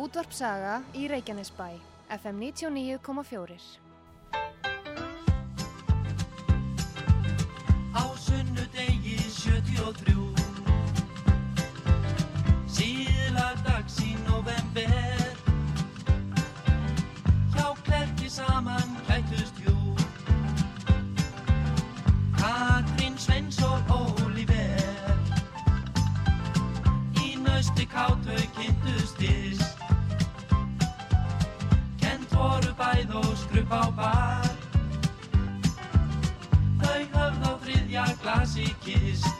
Útvarp Saga í Reykjanesbæ, FM 99,4. Á sunnudegi 73 skrupp á bar Þau höfð á þriðja glasi kist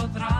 potrà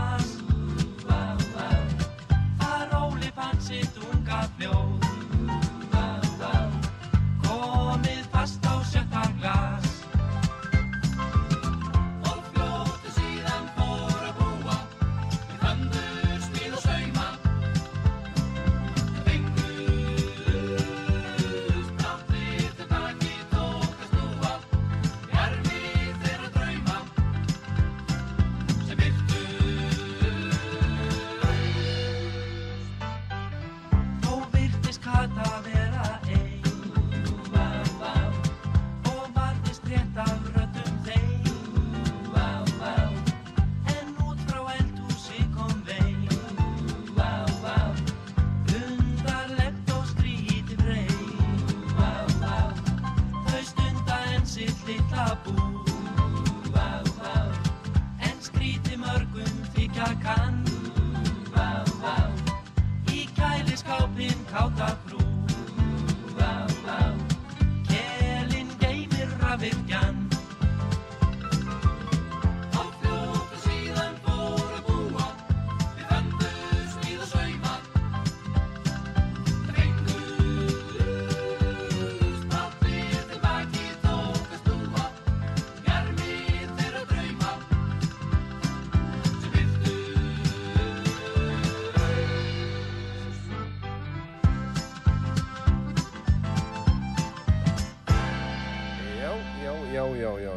já, já, já.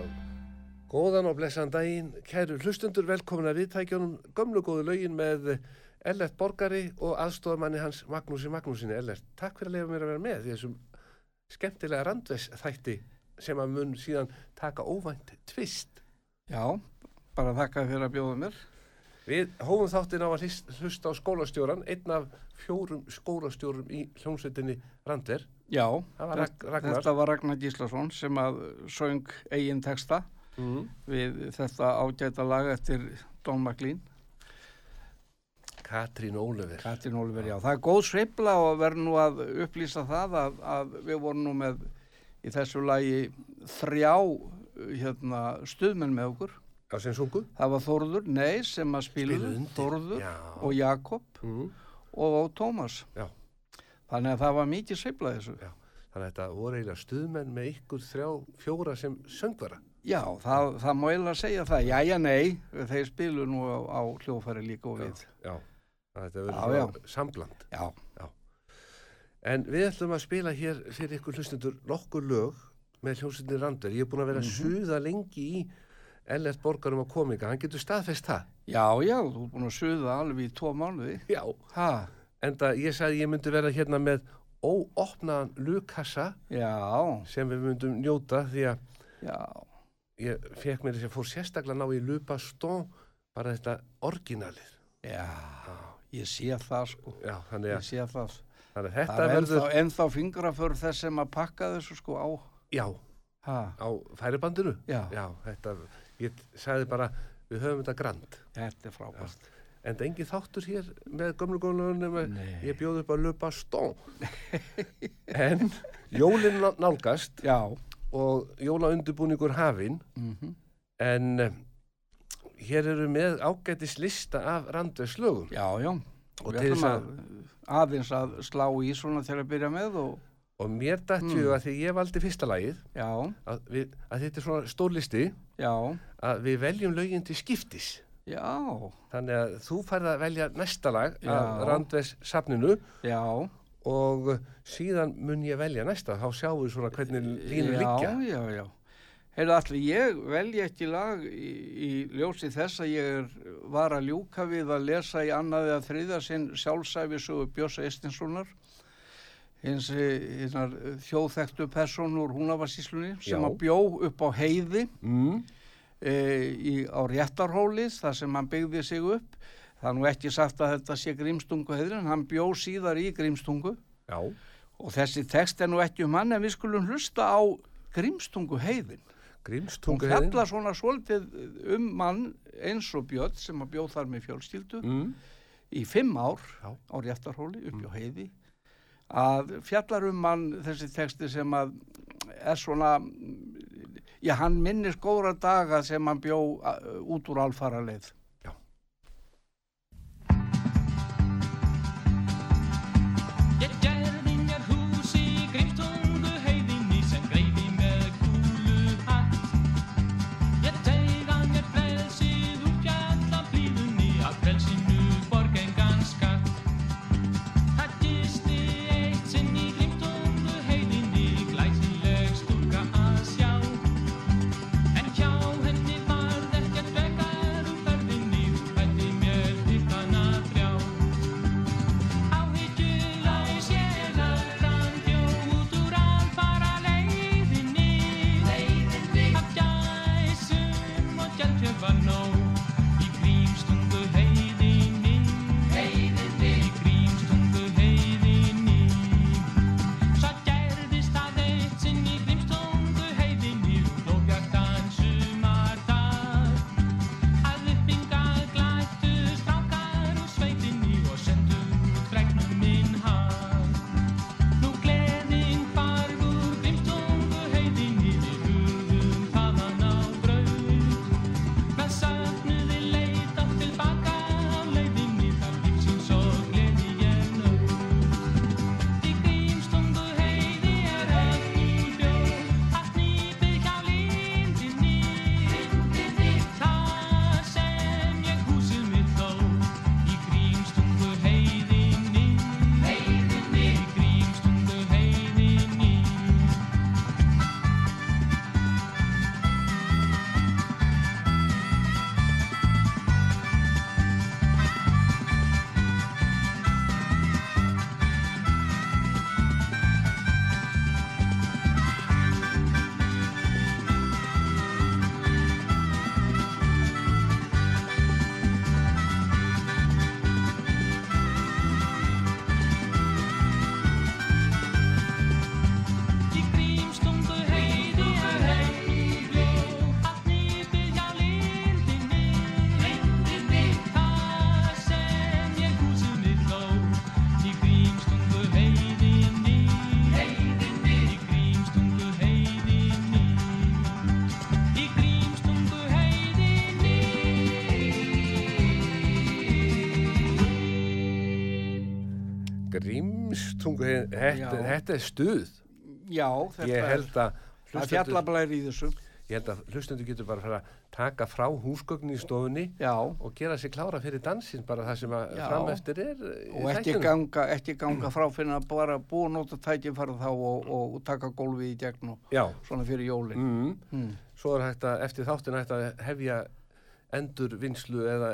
Góðan og blessan daginn, kæru hlustundur, velkomin að viðtækjunum gömlu góðu lögin með Ellert Borgari og aðstofamanni hans Magnúsi Magnúsinni. Ellert, takk fyrir að lefa mér að vera með þessum skemmtilega randves þætti sem að mun síðan taka óvænt tvist. Já, bara þakka fyrir að bjóða mér. Við hófum þáttin á að hlust- hlusta á skólastjóran, einn af fjórum skólastjórum í hljómsveitinni Randver. Já, var Ragnar. þetta var Ragnar Gíslason sem að söng eigin texta Mm. við þetta ágæta lag eftir Don McLean, Katrín Ólöfur. Katrin Oliver, já. Það er góð sveifla og verður nú að upplýsa það að, að við vorum nú með í þessu lagi þrjá hérna, stuðmenn með okkur. Já, sem sungu. Það var Þórður, nei, sem að undir, Þórður já. og Jakob Mm. og Tómas. Já. Þannig að það var mikið sveifla þessu. Já, þannig að þetta voru eiginlega stuðmenn með ykkur þrjá, fjóra sem söngvara. Já, það, það má eiginlega segja það. Jæja, nei, þeir spilu nú á, á hljófæri líka og við. Já, þetta verður Já, svona sambland. Já, En við ætlum að spila hér fyrir ykkur hlustundur nokkur lög með hljómsveitin Randur. Ég er búin að vera að suða lengi í Ellert Borgarum á kominga. Hann getur staðfest það. já, já, þú er búin að suða alveg í tvo mánuði. Já. Ha, Enda ég sagði ég myndi vera hérna með óopnaðan lugkassa já, sem við myndum njóta því að já, ég fekk mér þess að fór sérstaklega ná í Lupa Stón bara þetta orginalið. já, ég sé það sko. Já, þannig Ég að, sé það. þannig að Það þetta ennþá, verður, ennþá fingraför þess sem að pakka þessu sko á. já, Ha, á færibandinu. já, Já, þetta, ég sagði bara, við höfum þetta grand. þetta er frábært. En það er engin þáttur hér með gömlu góðlunum, Nei. ég bjóð upp að löpa stón. en jólinn ná- nálgast Já, og jólaundubúningur hafinn, mhm, en eh, hér eru með ágætis lista af já. Og til þess að, að aðeins að slá í svona til að byrja með og, og mér dætti Mm. mm. að því ég valdi fyrsta lagið, að, við, að þetta er svona stórlisti, að við veljum lögin til skiptis. Já, Þannig að þú færð að velja næsta lag Já. af Randves safninu já. og síðan mun ég velja næsta, þá sjáum við svona hvernig línur já, liggja. Já, já, Heyrðu allir, ég velja ekki lag í, í ljósi þess að ég er, var að ljúka við að lesa í annaði að þriða sinn sjálfsæfi sögu Björsa Estinssonar hins hinnar þjóðþektu person úr húnavarsíslunni sem Já. að bjó upp á heiði Mm. E, í, á réttarhólið þar sem hann byggði sig upp. Það er nú ekki sagt að þetta sé grímstungu heiður en hann bjó síðar í grímstungu Já, og þessi text er nú ekki um hann en við skulum hlusta á grímstungu heiðin. Hún Grímstungu heiðin. fjallar svona svolítið um mann eins og Björn sem að bjóð þar með fjölskyldu Mm. í fimm ár Já. á réttarhóli upp á heiði að fjallar um mann þessi texti sem að er svona já hann minnir góðra daga sem hann bjó a, út úr alfara Heiðin, þetta, Já. þetta er stuð. já þetta er það fjallablæri í þessu ég held að hlustendur getur bara að taka frá húsgögnin í stofunni já og gera sér klára fyrir dansinn bara það sem að Já. fram eftir er og ekki ganga, ekki ganga frá fyrir að bara búa nota tækifæra þá og, og, taka gólfið í gegn og Já, svona fyrir jólin mm. mm. svo er hægt að eftir þáttin hægt að hefja endur vinslu eða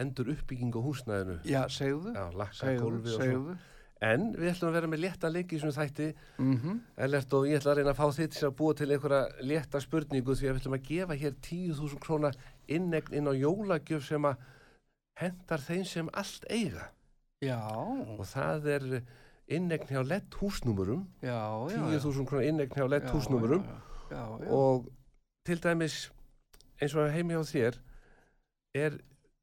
endur uppbygging á húsnæðinu. já, segðu segðu, segðu En við ætlum að vera með létta leiki svona þætti. Mm Ellert og ég ætla að reyna að fá þitt til að búa til einhverja létta spurningu því að við ætlum að gefa hér 10.000 króna innegn inn á jólagjöf sem að hendar þeim sem allt eiga. Já, og það er innegn hjá lett húsnúmurum já, já 10.000 króna innegn hjá lett Já, húsnúmurum já, og til dæmis eins og heimi hjá þér er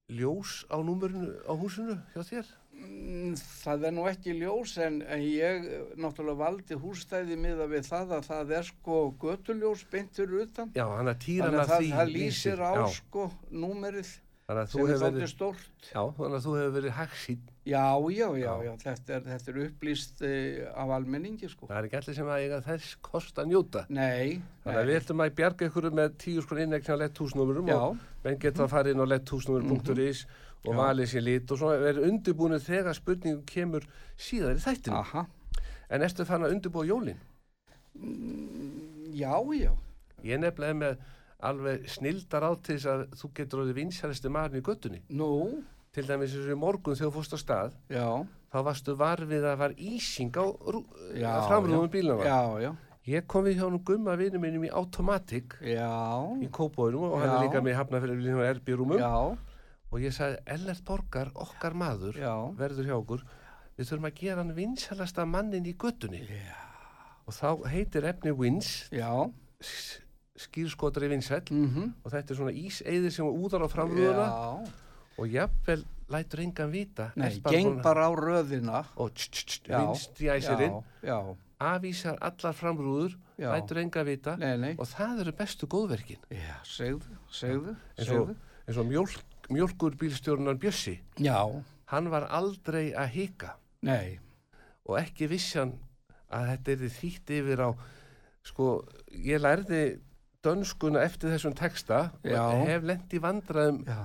ljós á númurinu á húsinu hjá þér? Mm, Það er nú ekki ljós en, ég eh, náttúrulega valdi hússtæði miða við það að það er sko götuljós beint fyrir utan. Já, Þannig að það, það lýsir á já, sko númerið sem er verið, stórt. já, þannig að þú hefur verið hagsýn Já, já, já, Já. þetta er, þetta er upplýst uh, af almenningi sko. það er ekki allir sem að eiga þess kost að njóta Nei, þannig að við ætlum að bjarga ykkur með tíu skon innegna lett húsnúmurum Já, og menn geta að fara inn á letthúsnúmur.is og Já. valið sér lit og svo verið undirbúinu þegar spurningum kemur síðar í þættinu aha, en ertu fann að undirbúa jólin? Já, já, ég nefnilega er með alveg snildar á til þess að þú getur orðið vinsælisti maðurinn í göttunni nú, til dæmis eins og í morgun þegar þú fórst á stað já, þá varstu varfið að var ísing á rú- Já, framrúðum bílana já, já, ég kom við hjá hann gumma vinnu mínum í Automatic já, í Kópóinum og hann er Já. líka með hafnafyrir og erbírúmum já, og ég sagði Ellert Borgar, okkar maður já, verður hjá okkur. Við þurfum að gera hann vinsælasta mannin í göttunni já, og þá heitir efni Wins. Skýrskotari vinsæll. Mhm, og þetta er svona íseiðir sem úðar á framrúðuna. Já, og jafnvel lætur engan vita. Nei, geng bara á röðina, og tss, tss, tss, Já, vinstri æsirinn afvísar allar framrúður lætur engan vita. Nei, nei, og það eru bestu góðverkin. Já, segðu, segðu, eins og, segðu, eins og mjólk, mjólkur bílstjórnar Bjössi já, hann var aldrei að hika. Nei, og ekki vissi hann að þetta er þýtt yfir á sko, ég lærði dönskuna eftir þessum texta Já. og hef lent í vandræðum já,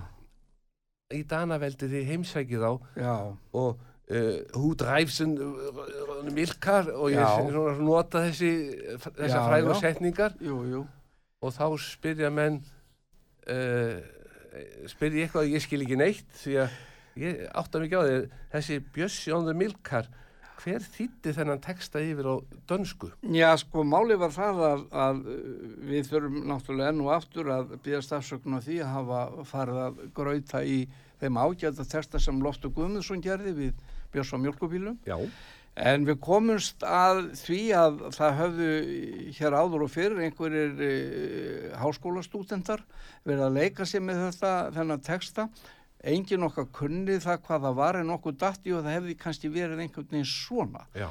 í Danaveldi því heimsækið á já, og uh, hú dræfsin uh, milkar og ég nota þessi þessar frægur setningar. Jú, jú, og þá spyrja menn uh, spyrja ég eitthvað að ég skil ekki neitt því að ég átta mikið á því. Þessi the milkar hver þýtti þennan texta yfir á dönsku? Já, sko, máli var það að, að uh, við þurfum náttúrulega enn og aftur að býða stafsökun á því að hafa farið að grauta í þeim ágæta texta sem Loftur Guðmundsson gerði við Björns á mjölkubílum. já, En við komumst að því að það höfðu hér áður og fyrir einhverjir uh, háskólastúdendar verið að leika sér með þetta, þennan texta. Engin okkar kunni það hvað það var en okkur datti og það hefði kannski verið einhvern veginn svona já,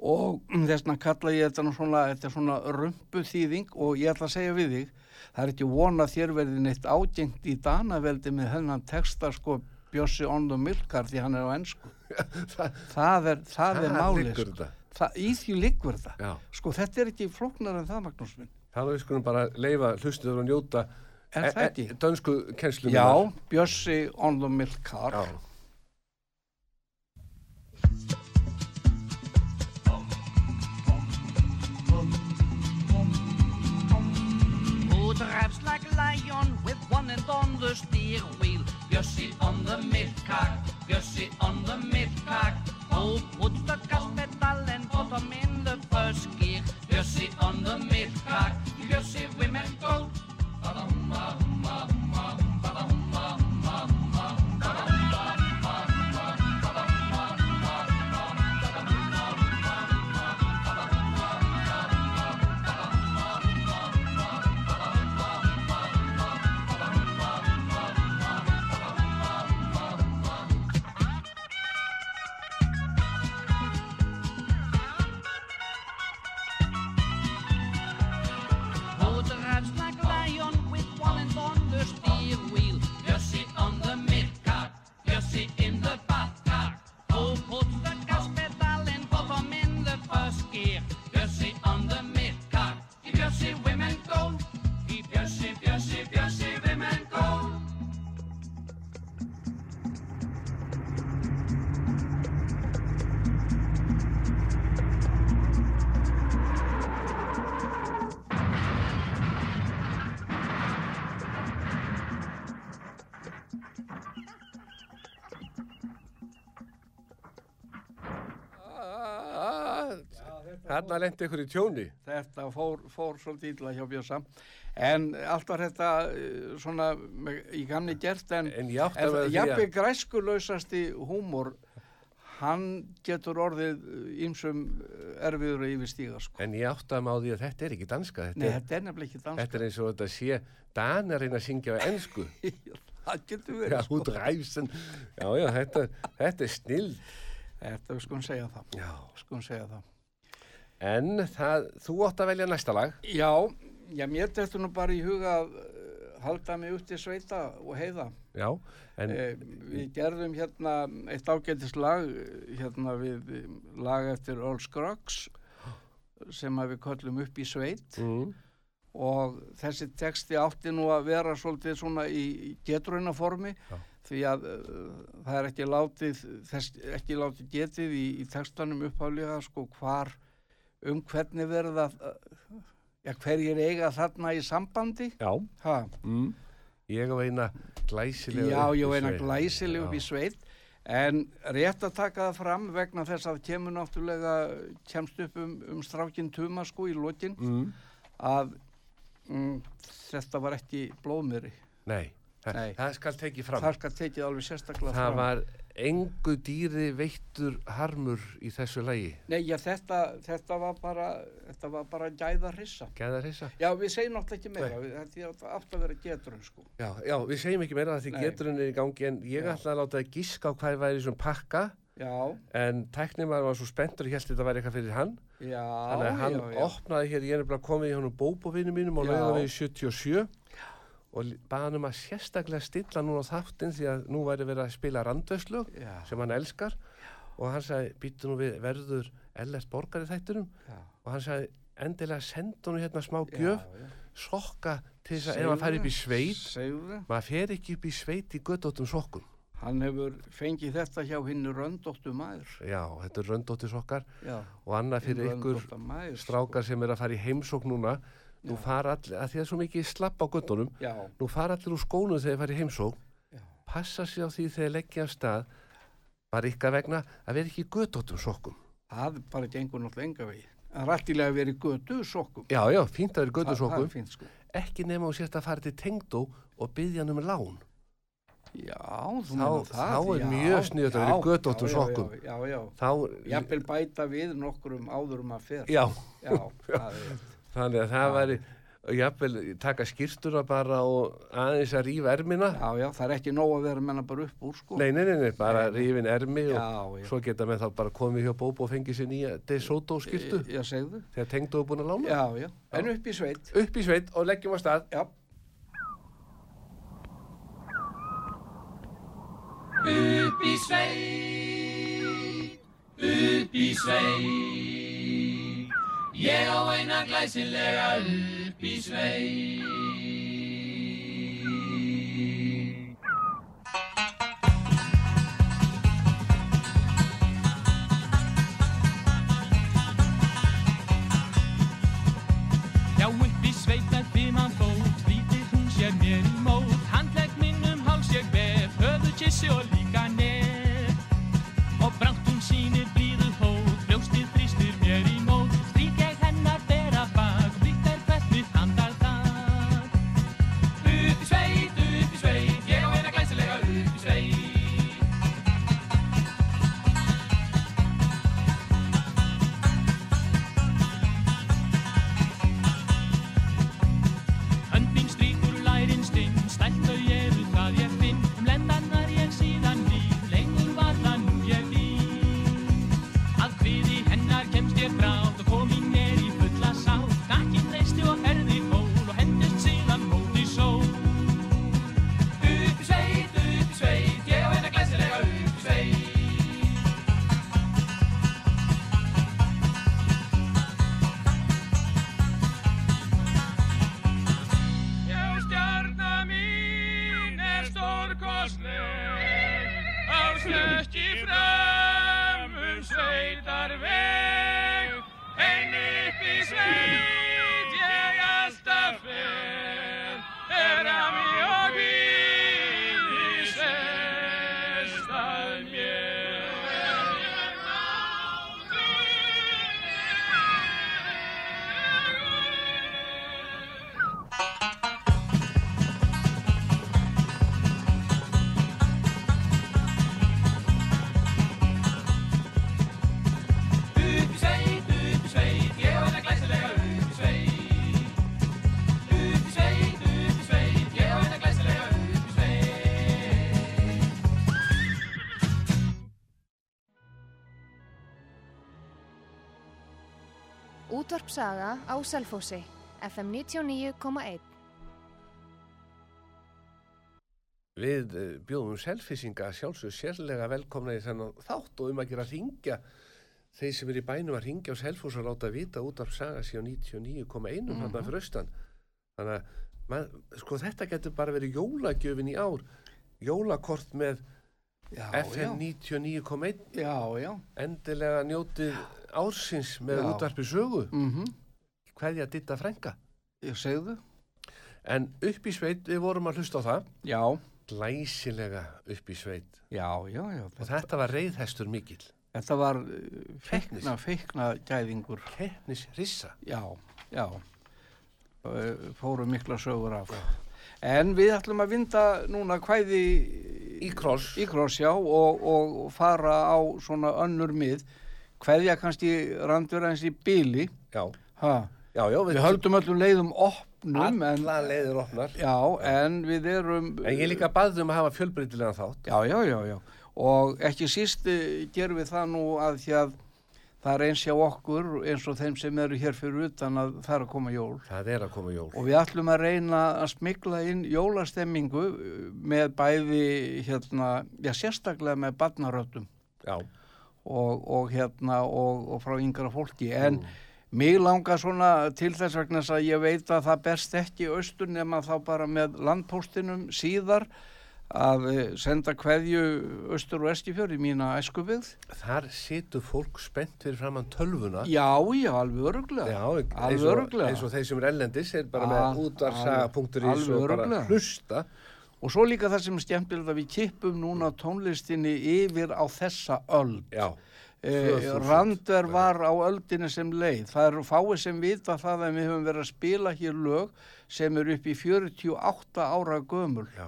og þess vegna kalla ég þetta svona, þetta er svona rumpu þýðing og ég ætla að segja við þig það er ekki vona þér verði neitt ágengt í Danaveldi með hennan texta sko Bjössi on the milkar því hann er á ennsku það, það er, það er málið sko. það, í því liggur þetta já, sko þetta er ekki flóknar en það Magnús minn þá við skulum bara leifa hlustuður og njóta er það ekki? dönsku kennslu Já, Bjössi on the milkar já. Who drives like a lion with one hand on the steer wheel? Bjössi on the milk cart, Bjössi on the milk cart. Who puts the gas pedal and bottom in the first gear? Bjössi on the milk cart, Bjössi women go. Who Þarna lendi ykkur í tjóni þetta fór, fór svolítið illa hjá Bjössa en allt var þetta eh, svona í gamni gert en en jafnveg græskulausasti húmor hann getur orðið ímsum erfiður að yfirstíga sko. En ég átti að má því að þetta er ekki danska. Þetta, Nei, er, þetta er nefnilega ekki danska. þetta er eins og þetta sé Danir reyna að syngja á ennsku. það getur Já, verið sko. út ræfsen. Já, já, þetta, þetta er snill. Þetta við skulum segja það. Já. Skulum segja það. En það, þú átt að velja næsta lag. Já, já, mér þetta nú bara í huga að eh, halda mig út í sveita og heiða. Já, en Eh, við gerðum hérna eitt ágætis lag eh, hérna við eh, lag eftir Earl Scruggs sem við köllum upp í sveit mm, og þessi texti átti nú að vera svolítið svona í getruna formi Já. því að uh, það er ekki látið, þess, ekki látið getið í, í textanum upphaflega sko hvar um hvernig verða uh, ja, hverjir eiga þarna í sambandi? Já, ha, mm, ég á eina glæsilega já, ég veina sveit. glæsileg upp í sveit. En rétt að taka það fram vegna þess að kemur náttúrulega kemst upp um, um strákin Tuma sko í lokin Mm, að mm, þetta var ekki blóðmeri. Nei, það, Nei. það skal tekið fram. það skal tekið alveg sérstaklega Það fram. var engu dýri veittur harmur í þessu lagi. Nei, já, þetta, þetta var bara þetta var bara gæða hrissa Gæðar hissa? já, við segjum náttúrulega ekki meira við- þetta átt að vera geturinn sko Já, já, við segjum ekki meira að því Nei. geturinn er í gangi en ég Já. ætla að láta að gíska á hvað væri í þessum pakka já, en tæknimar var svo spenntur og held þetta væri eitthvað fyrir hann já, þannig að hann já, opnaði hér, ég er nefnilega komið í honum bóbovinu mínum á Já. lauðavegi 77 og baði hann um að sérstaklega stilla núna á þáttinn því að nú væri verið að spila randvöslög já, sem hann elskar. Og hann sagði, býttu nú við verður ellert borgar í þættinum? Já, og hann sagði, endilega senda hún hérna smá já, gjöf, já. sokka til þess að ef hann fær upp í sveit segðu maður fer ekki upp í sveit í göttóttum sokkum. Hann hefur fengið þetta hjá hinn röndóttu maður. Já, þetta er röndóttir sokkar. Já, og annað fyrir ykkur maður, strákar sem er að fara í heimsókn núna nú fara allir, að því að það er svo mikið slapp á já, nú fara allir úr skónum þegar þeir fara í heimsókn. Já, passa sig á því þegar leggja af stað bara ykkar vegna að vera ekki í göttóttum sokkum. Það bara gengur náttúrulega enga vegi það er rættilega að vera í götu sokkum já, já, fínt að vera í göttusokkum er fínt sko. Ekki nema og sérst að fara til tengdó og byggja hann um lán. Já, þú meinar það. þá er já, mjög sniðugt að vera í já, götóttum já, já, sokkum. Já, já, þá, Jafnvel bæta við nokkurum áðurum að fer. já, Já, það er, þannig að það Já. væri jafnvel taka skýrstuna bara og aðeins að rífa ermina já, já, það er ekki nóg að vera menna bara upp úr, sko. nei, nei, nei, nei, bara rífin ermi og Já, já. svo geta með þá bara komið hjá Bóbo og fengið sér nýja De Soto skýrtu Já, segðu. þegar tengdó er búin að lána Já, já. En upp í sveit. upp í sveit og leggjum á stað Já. Upp í sveit, upp í sveit, ég á eina glæsilega upp í sveit. Saga á Selfossi, FM 99,1. Við eh, bjóðum selfisinga sjálfsög sérlega velkomna í þennan þátt og um að gera ringja þeir sem er í bænum að ringja á selfos og láta vita út af saga síðan 99,1 mm -hmm. fyrir austan þannig að man, sko, þetta getur bara verið jólagjöfin í ár jólakort með Já, FM 99,1 Já, já. endilega njótið ársins með útvarpi sögu Mm hverja ditta frænga Ég segðu. en upp í sveit, við vorum að hlusta á það Já, glæsilega upp í sveit já, já, já. og þetta var reyðhestur mikill Þetta var uh, feikna, feikna gæðingur. keppnis rissa Já, já. Uh, Fóru mikla sögur af. En við ætlum að vinda núna hvæði í kross í kross, já, og, og fara á svona önnur mið. Hveðja kannski randur eins í bíli. já, Ha. já, já, Við höldum öllum leiðum opnum, en, alla leiðir opnar já, en við erum... en ég líka baðum að hafa fjölbreytilega þátt Já, já, já, já. Og ekki síst eh, gerum við það nú að því að það er eins hjá okkur eins og þeim sem eru hér fyrir utan að það er að koma jól. það er að koma jól Og við ætlum að reyna að smikla inn jólastemmingu með bæði, hérna, já, sérstaklega með barnaröttum já, og, og hérna, og, og frá yngra fólki. En mig langar svona til þess vegna að ég veit að það berst ekki austur nema þá bara með landpóstinum síðar að eh, senda kveðju austur og eskifjör í mína æskuvið. þar situr fólk spennt fyrir framann tölvuna Já, já, alveg öruglega. Alveg öruglega. eins og þeir sem er ellendis er bara með útvarsaga.is alveg og bara hlusta Og svo líka það sem skemmtilegt að við kippum núna tónlistinni yfir á þessa já, Eh, 2000. Randver var á öldinni sem leið. Það eru fáið sem vita það að við höfum verið að spila hér lög sem eru upp í 48 ára gömul. já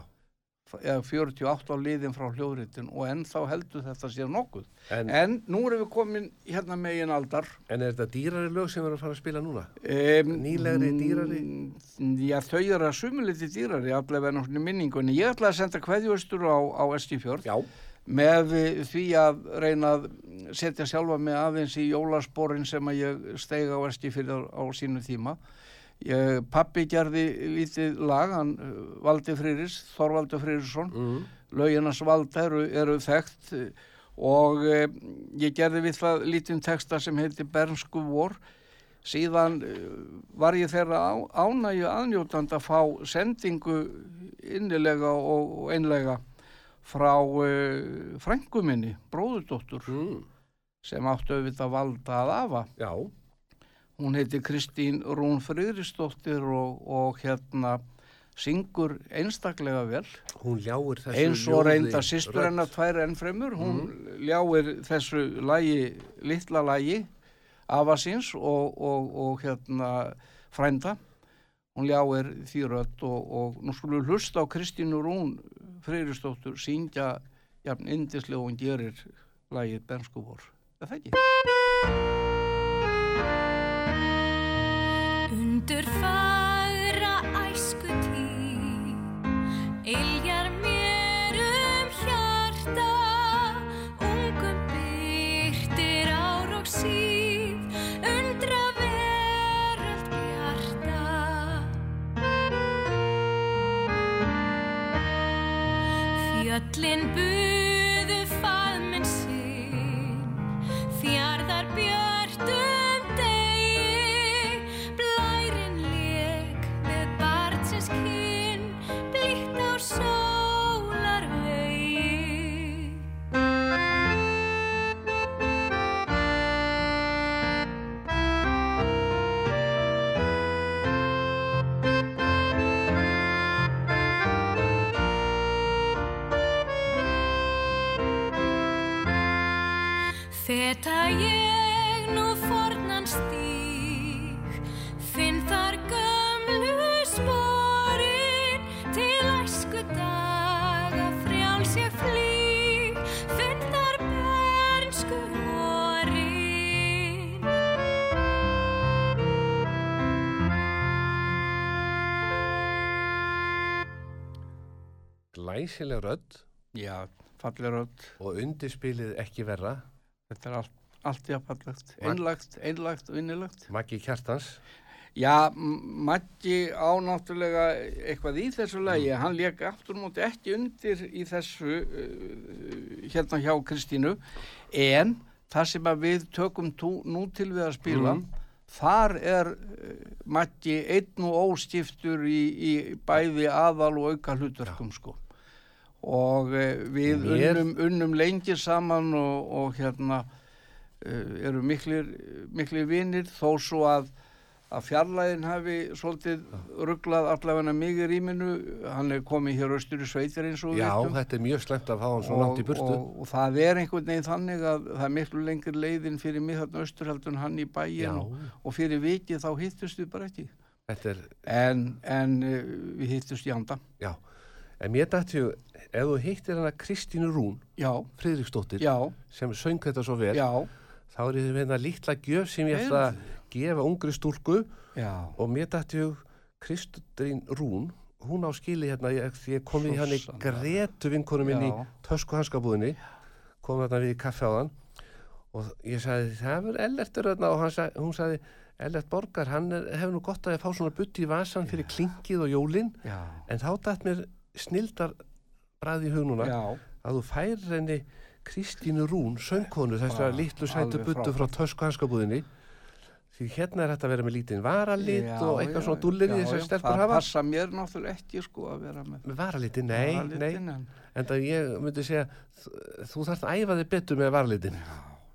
Eða 48 á liðin frá hljóðritin og ennþá heldur þetta sér nokkuð. en, En nú erum við komin hérna megin aldar. en er þetta dýrari lög sem við erum að fara að spila núna Um, Nýlegri, dýrari? Já, þau eru að sumuliti dýrari, allavega enn svona minningunni. Ég ætla að senda kveðjustur á, á Eskifjörð já, með því að reyna að setja sjálfa mig aðeins í jólasporin sem að ég steig á Eskifjörð á, á sínu tíma. Ég, pappi gerði lítið lag, hann eh, Valdi Frýris, Þorvaldur Frýrisson, mm. löginas valda eru, eru þekkt eh, og e, ég gerði við það lítinn texta sem heiti Bernsku vor síðan e, var ég þeirra á, ánægju aðnjótand að fá sendingu innilega og, og einlega frá e, frængu minni, bróðurdóttur Mm. sem áttu auðvitað valda að afa já, hún heiti Kristín Rún Friðrisdóttir og, og hérna syngur einstaklega vel. Hún ljáir þessu eins og reynda sýstur hennar tvær enn fremur hún ljáir þessu lagi, litla lagi afa síns og, og, og hérna frænda. Hún ljáir því rödd og, og nú skulum við hlusta á Kristínu Rún Freyristóttur syngja jafn indislega og hún gerir lagið Bensku vor er það ekki? Undur fagra æsku tíð Iljar mér um hjarta Ungum byrtir ár og síð. Undra veröld bjarta. Fjöllin buðu Feta ég nú fornan stíg, finn þar gömlu sporin, til æsku daga frjáls ég flýg, finn þar bernsku vorin. glæsileg rödd. Já, fallir rödd. Og undirspilið ekki verra þetta er allt, allt Mag- einlagt, einlagt og innilagt. Maggi Kjartans Já, Maggi á náttúrulega eitthvað í þessu lagi, hann lék aftur á móti ekki undir í þessu uh, hérna hjá Kristínu, en það sem við tökum tú, nú til við að spila, Mhm. þar er uh, Maggi einn og óskiptur í, í bæði aðal og auka hluturkum sko. Og uh, við Mér- unnum, unnum lengi saman og, og hérna uh, eru miklir, miklir vinir þó svo að að fjarlæðin hafi svolítið rugglað allavega mig í rýminu. Hann er komið hér austur í sveitir eins og Já, vitum. þetta er mjög slemt að fá hann svo langt í burtu. og, og það er einhvern veginn þannig að það er miklu lengri leiðin fyrir mig þarna austur heldur en hann í bæin og, og fyrir vikið þá hittust við bara ekki. Er, en, en uh, við hittust í anda. Já. En mér dætti ju, ef þú hittir hana Kristínu Rún, já, Friðriksdóttir já, sem söng þetta svo vel já, þá er ég hérna lítla gjöf sem ég ætla að gefa ungri stúlku. Já. Og mér dætti ju Kristín Rún hún á skili hérna ég, því ég kom í hann í gretu vinkonu minn í tösku hanskabúðinni. Kom þarna við í kaffe á hann og ég sagði það er Ellertur þarna. Og hann sagði, hún sagði Ellert Borgar, hann hefur nú gott að ég fá svona butti í vasan fyrir klinkið og jólin. Já, en þá dætt mér snildar bræði í hug núna já, að þú færir henni Kristínu Rún, söngkonu þessara Bara litlu sætu buttu frá tösku hanskabúðinni. Því hérna er þetta að vera með lítinn varalit Já, og eitthvað já, svona dullir í já, þessar já, stelpur það hafa. passa mér náttúrulega ekki sko að vera með með varalitin, nei, varalitinn, nei. en, en það ég myndi segja þú, þarft að æfa þig betur með varalitin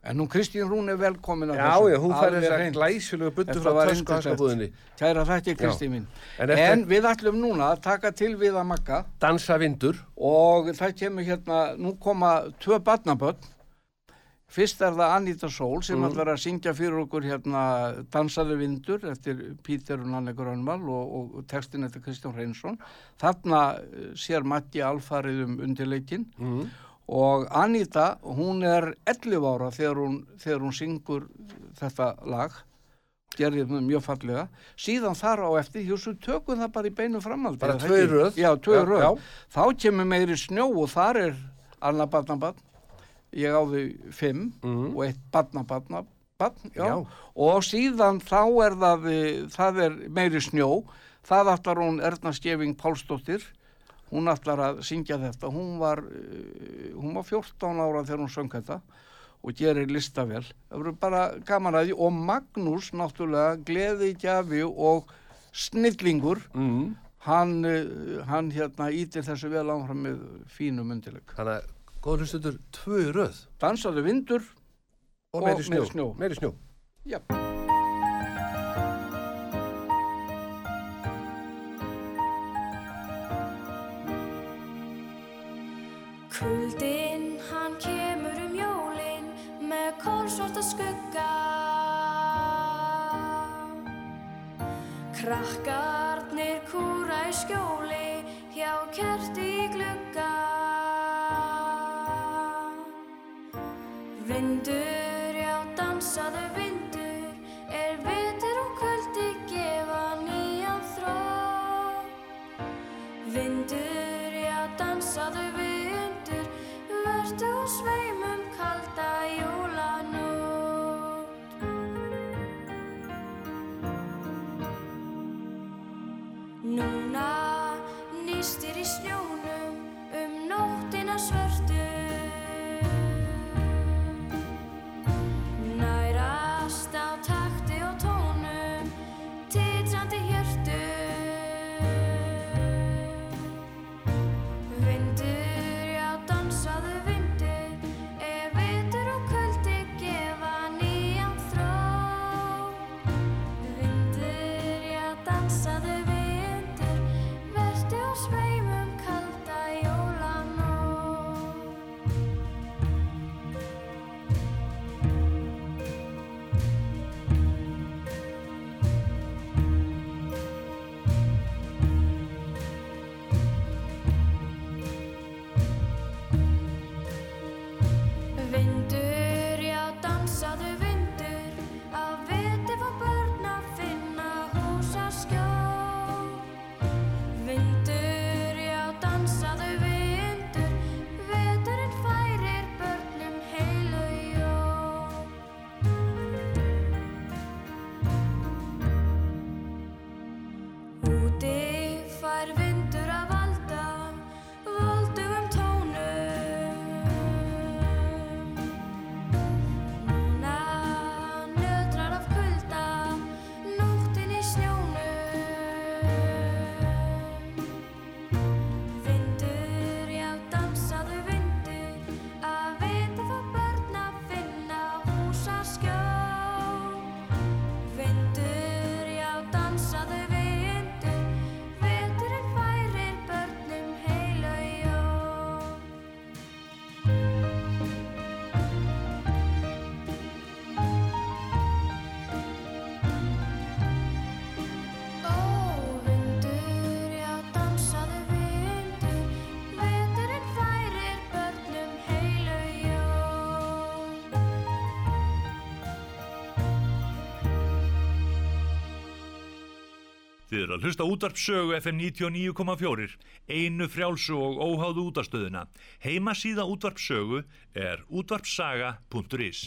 en nú Kristín Rún er velkomin að já, þessu, já, hún fær alveg þessar hreint. glæsilegu buttu frá yndislegt. hanskabúðinni Kæra þætti Kristi mín. en En, eftir við ætlum núna að taka til við að makka dansa vindur og það kemur hérna, nú koma tvö barnaböld. Fyrst er það Anita Sól sem Mm. ætlar að syngja fyrir okkur hérna Dansaði vindur eftir Pítur og Nanne Grönval og, og textin eftir Kristján Reynsson. Þarna eh, sér Matti alfarið um undirleikin mm. Og Anita, hún er 11 ára þegar hún, þegar hún syngur þetta lag gerði það mjög fallega síðan þar á eftir, hjósu tökum það bara í beinu framaldi bara ekki? röð já, tvö í Já, röð, já. þá kemur meiri snjó og þar er annað barnabarn ég á þau fimm mm. og eitt. Já. og síðan þá er það eh, það er meiri snjó það ætlar hún Erna Skeving Pálsdóttir hún ætlar að syngja þetta. Hún var, eh, hún var 14 ára þegar hún söng þetta og gerir listavel það verður bara gaman að því. Og Magnús náttúrulega gleði gjafi og snillingur Mm. hann, eh, hann hérna ítir þessu vel áfram með fínum undirleik. Þannig að góður hlustundur tvö röð. Dansaðu vindur og, Og meiri meiri snjó, snjó. meiri snjó. Krakkarnir kúra í skjóli Þið eru að hlusta útvarp sögu FM 99,4, einu frjálsu og óháðu útastöðuna. Heima síða útvarp sögu er útvarpsaga.is.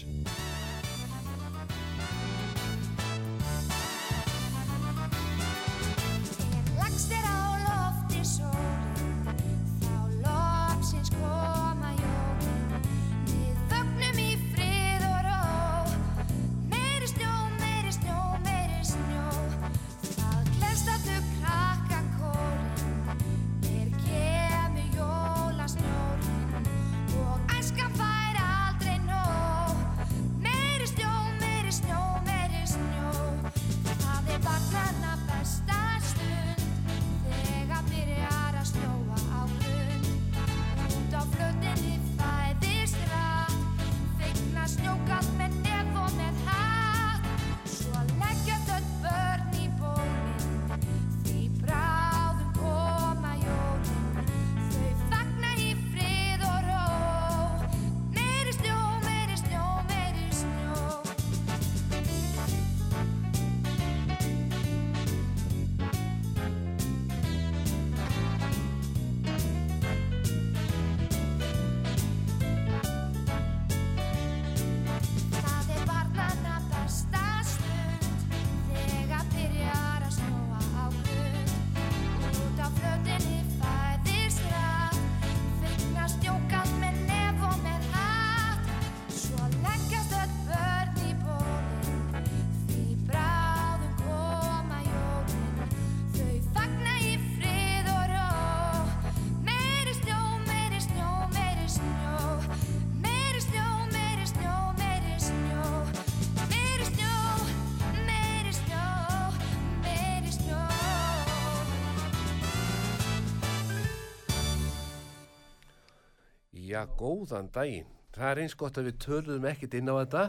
Já, góðan daginn. Það er eins gott að við töluðum ekkert inn á þetta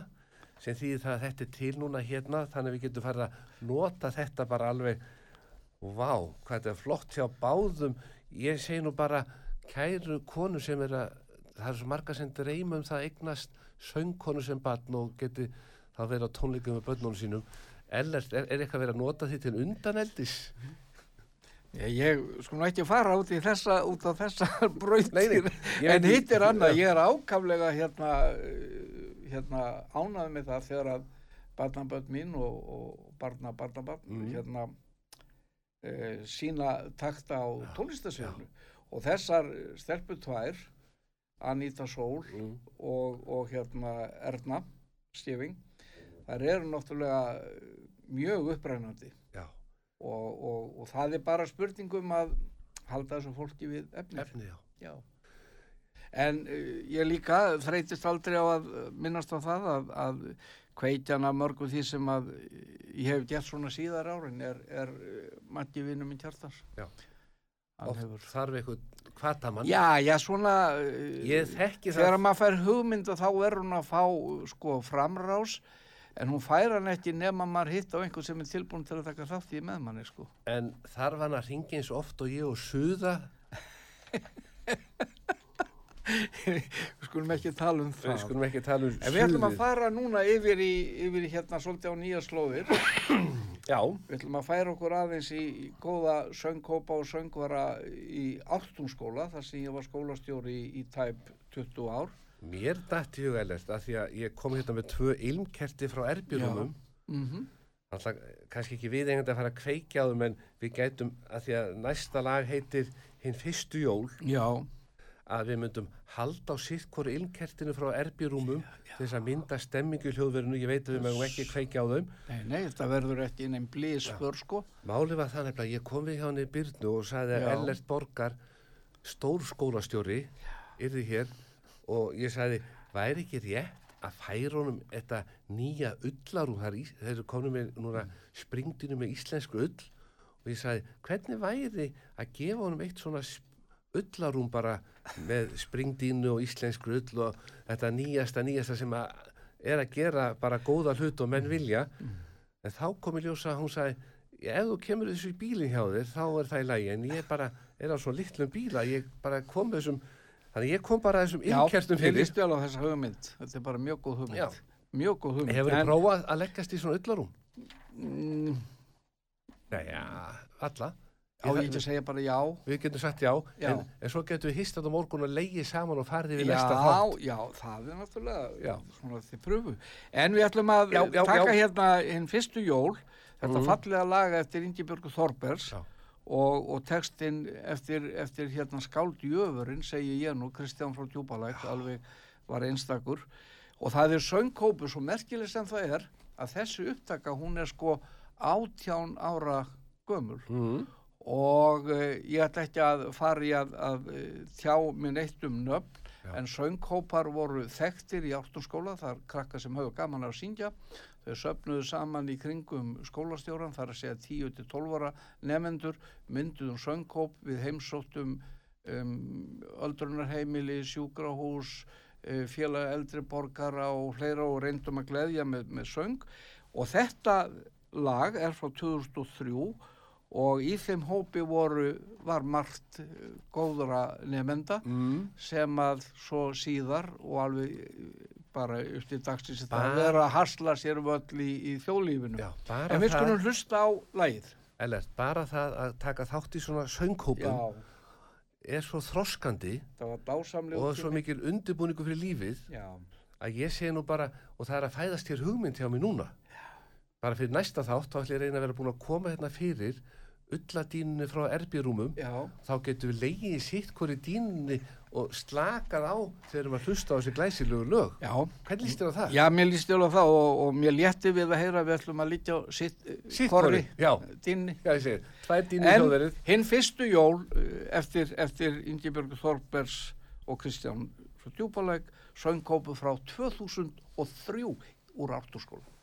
sem þýðir það að þetta er til núna hérna þannig að við getum farið að nota þetta bara alveg Vá, hvað þetta er flott hjá báðum. Ég segi nú bara kæru konu sem er að það er svo marga sem dreyma um það að eignast söngkonu sem barn og geti þá verið á tónleikum með börnunum sínum. Ellert, er, er eitthvað verið að nota því til undaneldis? Já, ég sko nú ekki að fara út í þessa, út á þessa ég en hitt er annað, ég er ákaflega hérna, eh, hérna ánæði með það þegar að barnabönd mín og, og barna, barnabarn, Mm. hérna e, sína takta á tónlistasviðinu og þessar stelpur tvær, Anita Sól Mm. og, og hérna Erna Stifing, þær eru náttúrulega eh, mjög upprænandi og, og, og það er bara spurningum að halda þessu fólki við efnið. efni, já. Já. En uh, ég líka þreytist aldrei á að minnast á það að, að kveikjana mörgum því sem að ég hef gert svona síðar árin er, er uh, Matti vinnu minn kjartans. Já. Hefur. þarf eitthvað hvatamann. Já, já, svona, uh, Ég þekki það. þegar maður fær hugmynd og þá er hún að fá sko framrás en hún fær hann ekki nema maður hitt á einhvern sem er tilbúin til að taka þátt í með manni sko. En þarf hann að ringa eins oft og ég og suða? Skulum ekki tala um það. Skulum ekki tala um En við ætlum að suðið. fara núna yfir í, yfir í hérna svolítið á nýja slóðir. Já, Við ætlum að færa okkur aðeins í, í góða söngkópa og söngvara í Ártúnskóla, þar sem ég var skólastjóri í, í tæp 20 ár. Mér dætti hug ellert að því að ég kom hérna með tvö ilmkerti frá erbjörnumum. Mm Alltaf kannski ekki við eigandi að fara að kveikja á þeim en við gætum að því að næsta lag heitir Hinn fyrstu jól Já, að við myndum halda á sitt hvoru ilmkertinu frá erbjörnumum þess að mynda stemmingu í hljóðverinu. Ég veit að við mögum ekki kveikja á þeim. nei, nei, þetta verður ekki neinn blísför sko. Máli var það nefnilega, að ég kom við hjá henni Byrnu og sagði að. Ellert Borgar, stór skólastjóri, yrði hér og ég sagði, væri ekki rétt að færa honum þetta nýja ullarúm, þeir eru komin með núna springdinu með íslensku ull. Og ég sagði, hvernig væri að gefa honum eitt svona ullarúm bara með springdínu og íslensku ull og þetta nýjasta, nýjasta sem að er að gera bara góða hlut og menn vilja. En þá kom í ljósa hún sagði ef þú kemur þessu í bílinn hjá þér þá er það í lagi. En ég bara er á svo litlum bíla ég bara kom þessum þannig ég kom bara þessum innkertum ég fyrir lístu alveg á þessa hugmynd. Þetta er bara mjög góð hugmynd. Já. Mjög góð hugmynd. hefur þið En- prófað að leggast í svona ullarum Mm, Já, já, alla. á ég ekki að segja bara já Við getum sagt já, Já. En, en svo getum við hist þetta morgun og leiði saman og farið við Já, næsta þátt. já, það er náttúrulega Já. svona þið pröfu. En við ætlum að Já, já, taka já. hérna hinn fyrstu jól, þetta fallega laga eftir Ingibjörgu Þorbers Já. Og, og textin eftir, eftir hérna skáld Jöfurinn, segi ég nú, Kristján frá Djúbalæk, alveg var einstakur. Og það er söngkópu, svo merkileg sem það er, að þessi upptaka, hún er sko átján ára gömul Mm. og uh, ég ætla ekki að fara í að, að uh, tjá minn eitt um nöfn Já. en söngkópar voru þekktir í ártunskóla, það er krakka sem höfðu gaman að syngja þau söfnuðu saman í kringum skólastjóran þar að segja 10-12 ára nefendur mynduðum söngkóp við heimsóttum um, öldrunarheimili, sjúkrahús uh, félag eldri borgara og hlera og reyndum að gleðja með, með söng og þetta lag er frá 2003 og í þeim hópi voru, var margt eh, góðra nefnda Mm. sem að svo síðar og alveg eh, bara upp til dagsins þetta að vera að hasla sér völl í, í þjóðlífinu. Já, en við skulum hlusta á lagið. Ellert, bara það að taka þátt í svona söngkópum er svo þroskandi og svo mikil undirbúningu fyrir lífið Já, að ég sé nú bara, og það er að fæðast hér hugmynd hjá mig núna. Bara fyrir næsta þátt, þá ætlum ég reyna að vera búin að koma hérna fyrir ulladínunni frá erbjörúmum, þá getum við leiðið sitt hvori dínunni og slakað á þegar að hlusta á þessi glæsilegu lög. já. Hvernig líst þér á það? Já, mér líst þjóla það og, og mér létti við að heyra við ætlum að lítja á sitt, segir, tvær dínur En hinn fyrstu jól eh, eftir, eftir Ingibjörgu Þorbers og Kristján frá Djúpalæk söngkópu frá 2003 úr Ártúrskóla.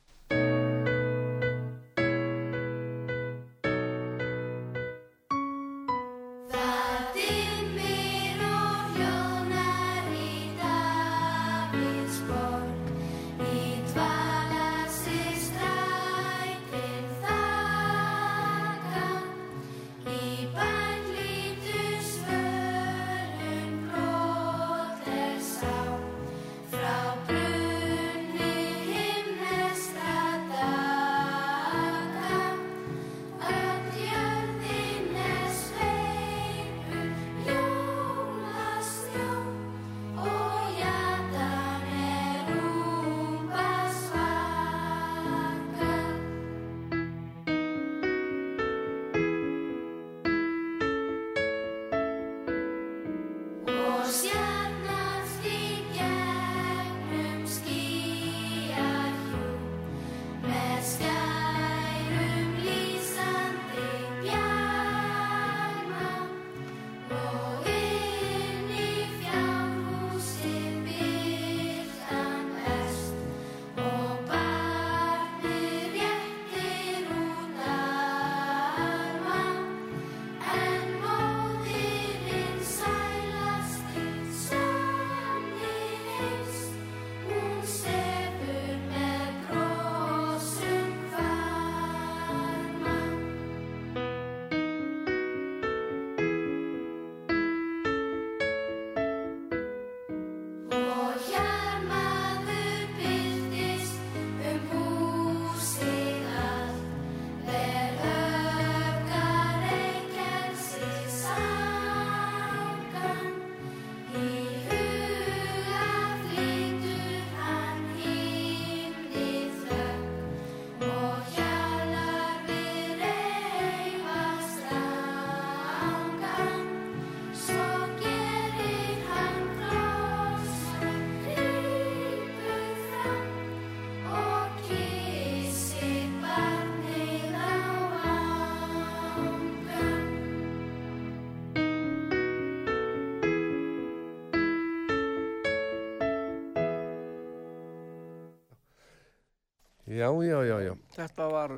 Já, já, já, já. Þetta var,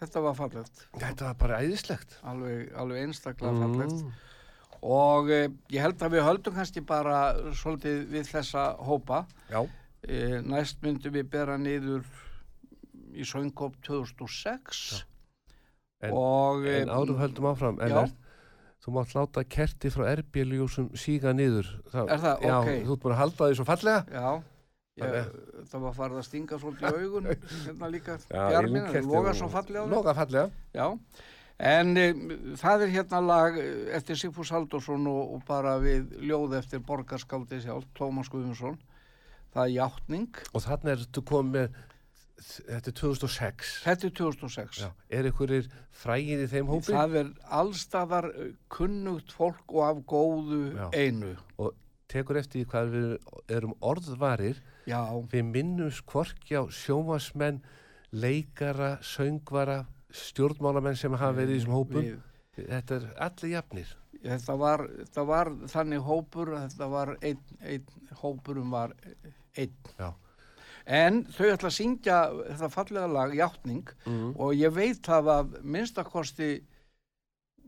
þetta var fallegt, Þetta var bara æðislegt. alveg, alveg einstaklega Mm. fallegt. Og eh, ég held að við höldum kannski bara svolítið við þessa hópa. Já. E, næst myndum við bera niður í söngkóp 2006 En- og En eh, árum höldum áfram, já. Ellert, þú mátt láta kerti frá erbjörljúsum síga niður. Það, Er það? Já, Ókei. þú ert búin að halda því svo fallega. Já, ég, það var farið að stinga svolítið í augun hérna líka, bjarminn, það loga og- svo fallega. Loga fallega. Já, En um, það er hérna lag eftir Sigfús Haldursson og, og bara við ljóð eftir borgarskáldi sjálf, Tómas Guðmundsson. Það er játning. Og þannig er þetta komið þetta er 2006. Þetta er 2006. Já. Er einhverjir frægir í þeim hópi? Það er allstaðar kunnugt fólk og af góðu Já. einu. Og tekur eftir hvað við erum orðvarir. Já, Við minnum skvorki á sjómasmenn, leikara, söngvara, stjórnmálamenn sem hafa verið í þessum hópum. við, Þetta er allir jafnir. þetta, var, þetta var þannig hópur, þetta var einn, einn, hópurum var einn. Já. En þau ætla að syngja þetta fallega lag, Játning, Mm. og ég veit það að minnstakosti,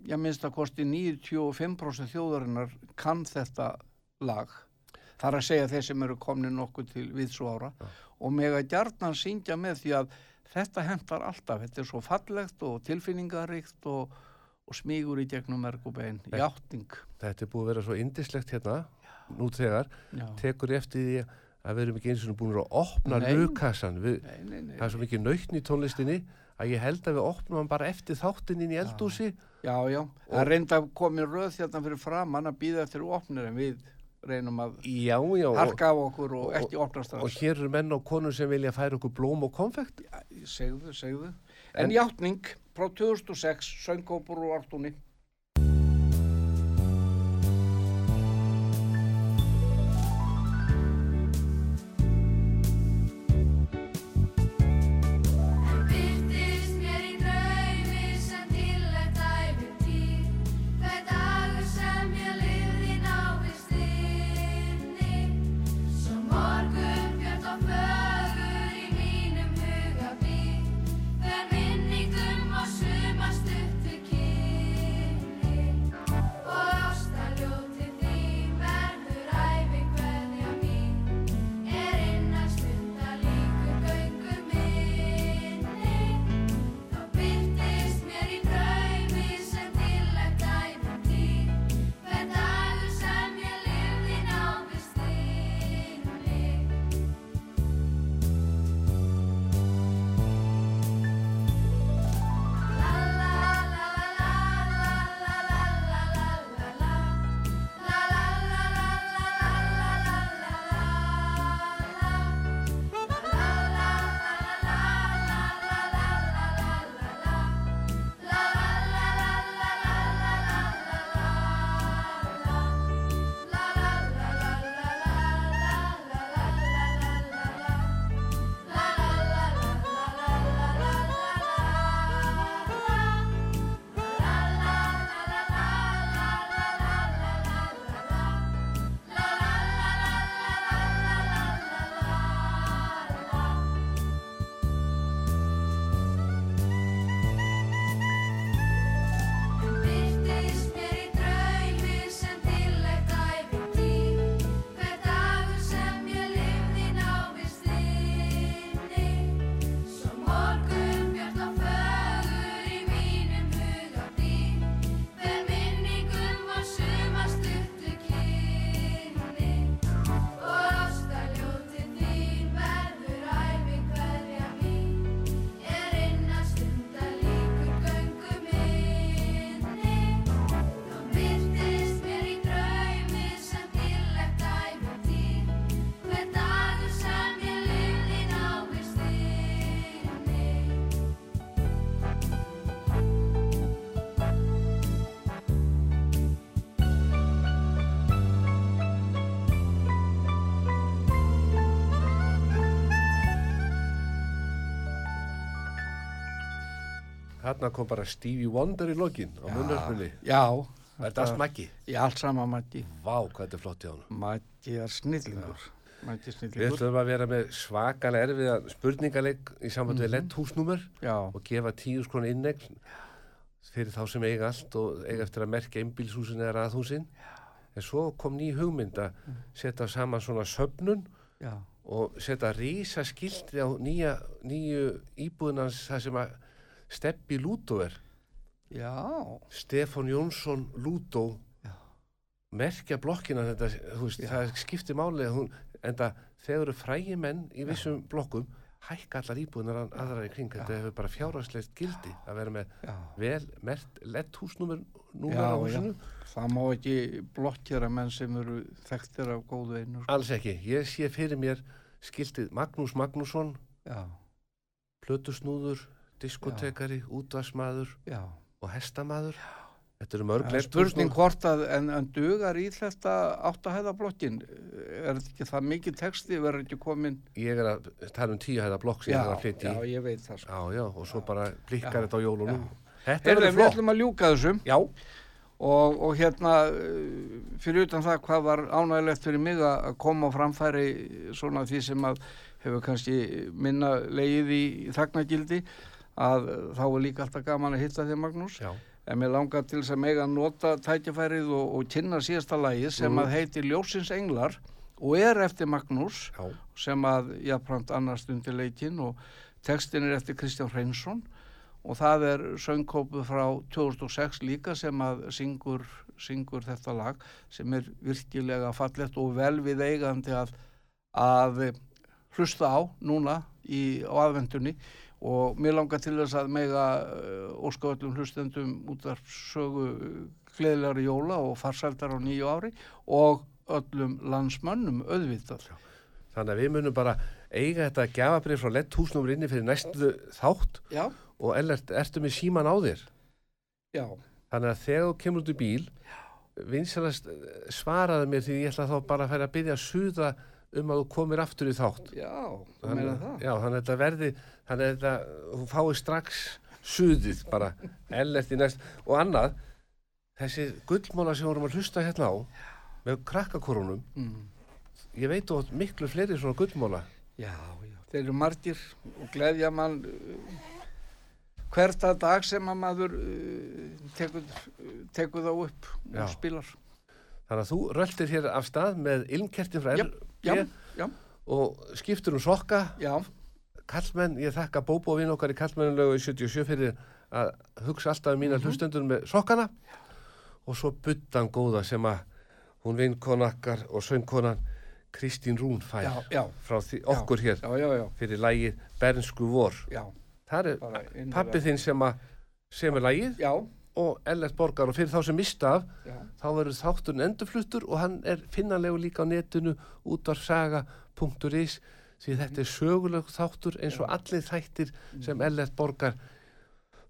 já minnstakosti 95% þjóðarinnar kann þetta lag. Það er að segja þeir sem eru komni nokkuð til viðsú ára og meg að gjarnan syngja með því að þetta hentar alltaf, þetta er svo fallegt og tilfinningaríkt og, og smígur í gegnum merg og bein, Nei. játning. Þetta er búið að vera svo indislegt hérna, nú þegar, Já. tekur eftir því að við erum ekki eins og búin að opna. Við, nei. það er svo mikið nautn í tónlistinni að ég held að við opnum hann bara eftir þáttinn inn í eldúsi. Já, já, það reynda að komi röð hérna fyrir framann að býða eftir opnir en við reynum að Já, já, og, harka af okkur og, og- ekki opna og strax. hér eru menn og konur sem vilja færa okkur blóm og konfekt. Segðu, segðu. En- En, játning frá 2006, söngkópur og artúni. Þarna kom bara Stevie Wonder í lokin á munnörpunni. Já. Er þetta allt Maggi? Já, allt sama Maggi. Vá, hvað þetta er flott í honum. Maggi er snillingur. Maggi er Við snillingur. ætlum að vera með svakalega erfiða spurningaleg í samband Mhm. við lett húsnúmer Já, og gefa tíu skrona innegn fyrir þá sem eiga allt og eiga eftir að merkja einbílshúsin eða raðhúsin. En svo kom ný hugmynd að setja saman svona söfnun já, og setja rísa skildi á nýja, nýju íbúðinans það sem að Steppi Lúdó er. já, Stefán Jónsson Lúdó Já. merkja blokkina þetta, veist, það skiptir hún, en það þegar eru frægi menn í vissum blokkum hækka allar íbúðunar aðrar í kring. Þetta hefur bara fjárhagslegt gildi að vera með Já. vel mert lett húsnúmer númer Já, á já. húsinu. Það má ekki blokkjara menn sem eru þekktir af góðu einu. sko. Alls ekki. Ég sé fyrir mér skiltið Magnús Magnússon, Já, plötusnúður, diskotekari, útvarsmaður já. og hestamaður. Þetta eru mörg Það er lett spurning húsnúmer. hvort að, en, en dugar í þetta áttahæðablokkin? Er þetta ekki það mikið texti, verður ekki komin? Ég er að tala um tíu hæða blokk sem ég er að flytja já, í. ég veit það sko. Já, já, og svo bara blikkar Já, þetta á jólunum. já. Þetta Heyrðu, verður við flott. ætlum að ljúka þessu Já, og, og hérna uh, fyrir utan það hvað var ánægilegt fyrir mig að að koma á framfæri svona því sem að hefur kannski minna leið í þagnagildi að þá er líka alltaf gaman að hitta þig Magnús. Já, en mér langar til þess að mega nota tækifærið og, og kynna síðasta lagið sem Mhm. að heitir Ljósins Englar og er eftir Magnús já, sem að jafnframt annars undir leikinn og textin er eftir Kristján Hreinsson og það er söngkópu frá 2006 líka sem að syngur, syngur þetta lag sem er virkilega fallett og vel við eigandi að, að hlusta á núna í, á aðvendunni og mér langar til þess að mega uh, óska öllum hlustendum út af sögu gleðilegri jóla og farsældar á nýju ári og öllum landsmönnum auðvitað. Þannig að við munum bara eiga þetta gjafabrið frá lett húsnúmer inni fyrir næstu þátt. Já, og ellert, ertu með síman á þér? já, Þannig að þegar þú kemur út í bíl, vinsalast svaraði mér því ég ætla þá bara að færa að byrja að suða um að þú komir aftur í þátt. já, þú meina það. Já, þannig að þetta verði, þannig að þetta, þú fái strax suðið bara, ellert í næst. Og annað, þessi gullmóla sem vorum að hlusta hérna á, með krakkakorunum, Mm. ég veit átt miklu fleiri svona gullmóla. Já, já, þeir eru margir og gleðja mann uh, hvert að dag sem að maður uh, tekur, tekur þá upp Já. og spilar. Þannig að þú röltir hér af stað með ilmkertin frá Já, já, já. og skiptur um sokka. Já, Kallmenn, ég þakka Bóbo vinn okkar í Kallmennulegu í 77 fyrir að hugsa alltaf um mína Mhm. hlustendur með sokkana og svo buddan góða sem að hún vinkonakkar og söngkonan Kristín Rún fær já, já, frá því, okkur hér já, já, já, fyrir lægið Bernsku vor. já, Það er bara innilega. pappi þinn sem að sem er lægið Já, og Ellert Borgar og fyrir þá sem mista af já, þá verður þátturinn endurfluttur og hann er finnanlegu líka á netinu útvarsaga.is því þetta er söguleg þáttur eins og allir þættir sem Ellert Borgar.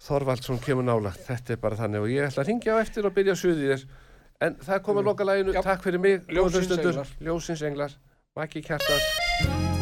Þorvaldsson kemur nála þetta er bara þannig og ég ætla að ringja á eftir og byrja að suði þér. En það komið að loka læginu, takk fyrir mig Ljósins englar. Maki Kjartans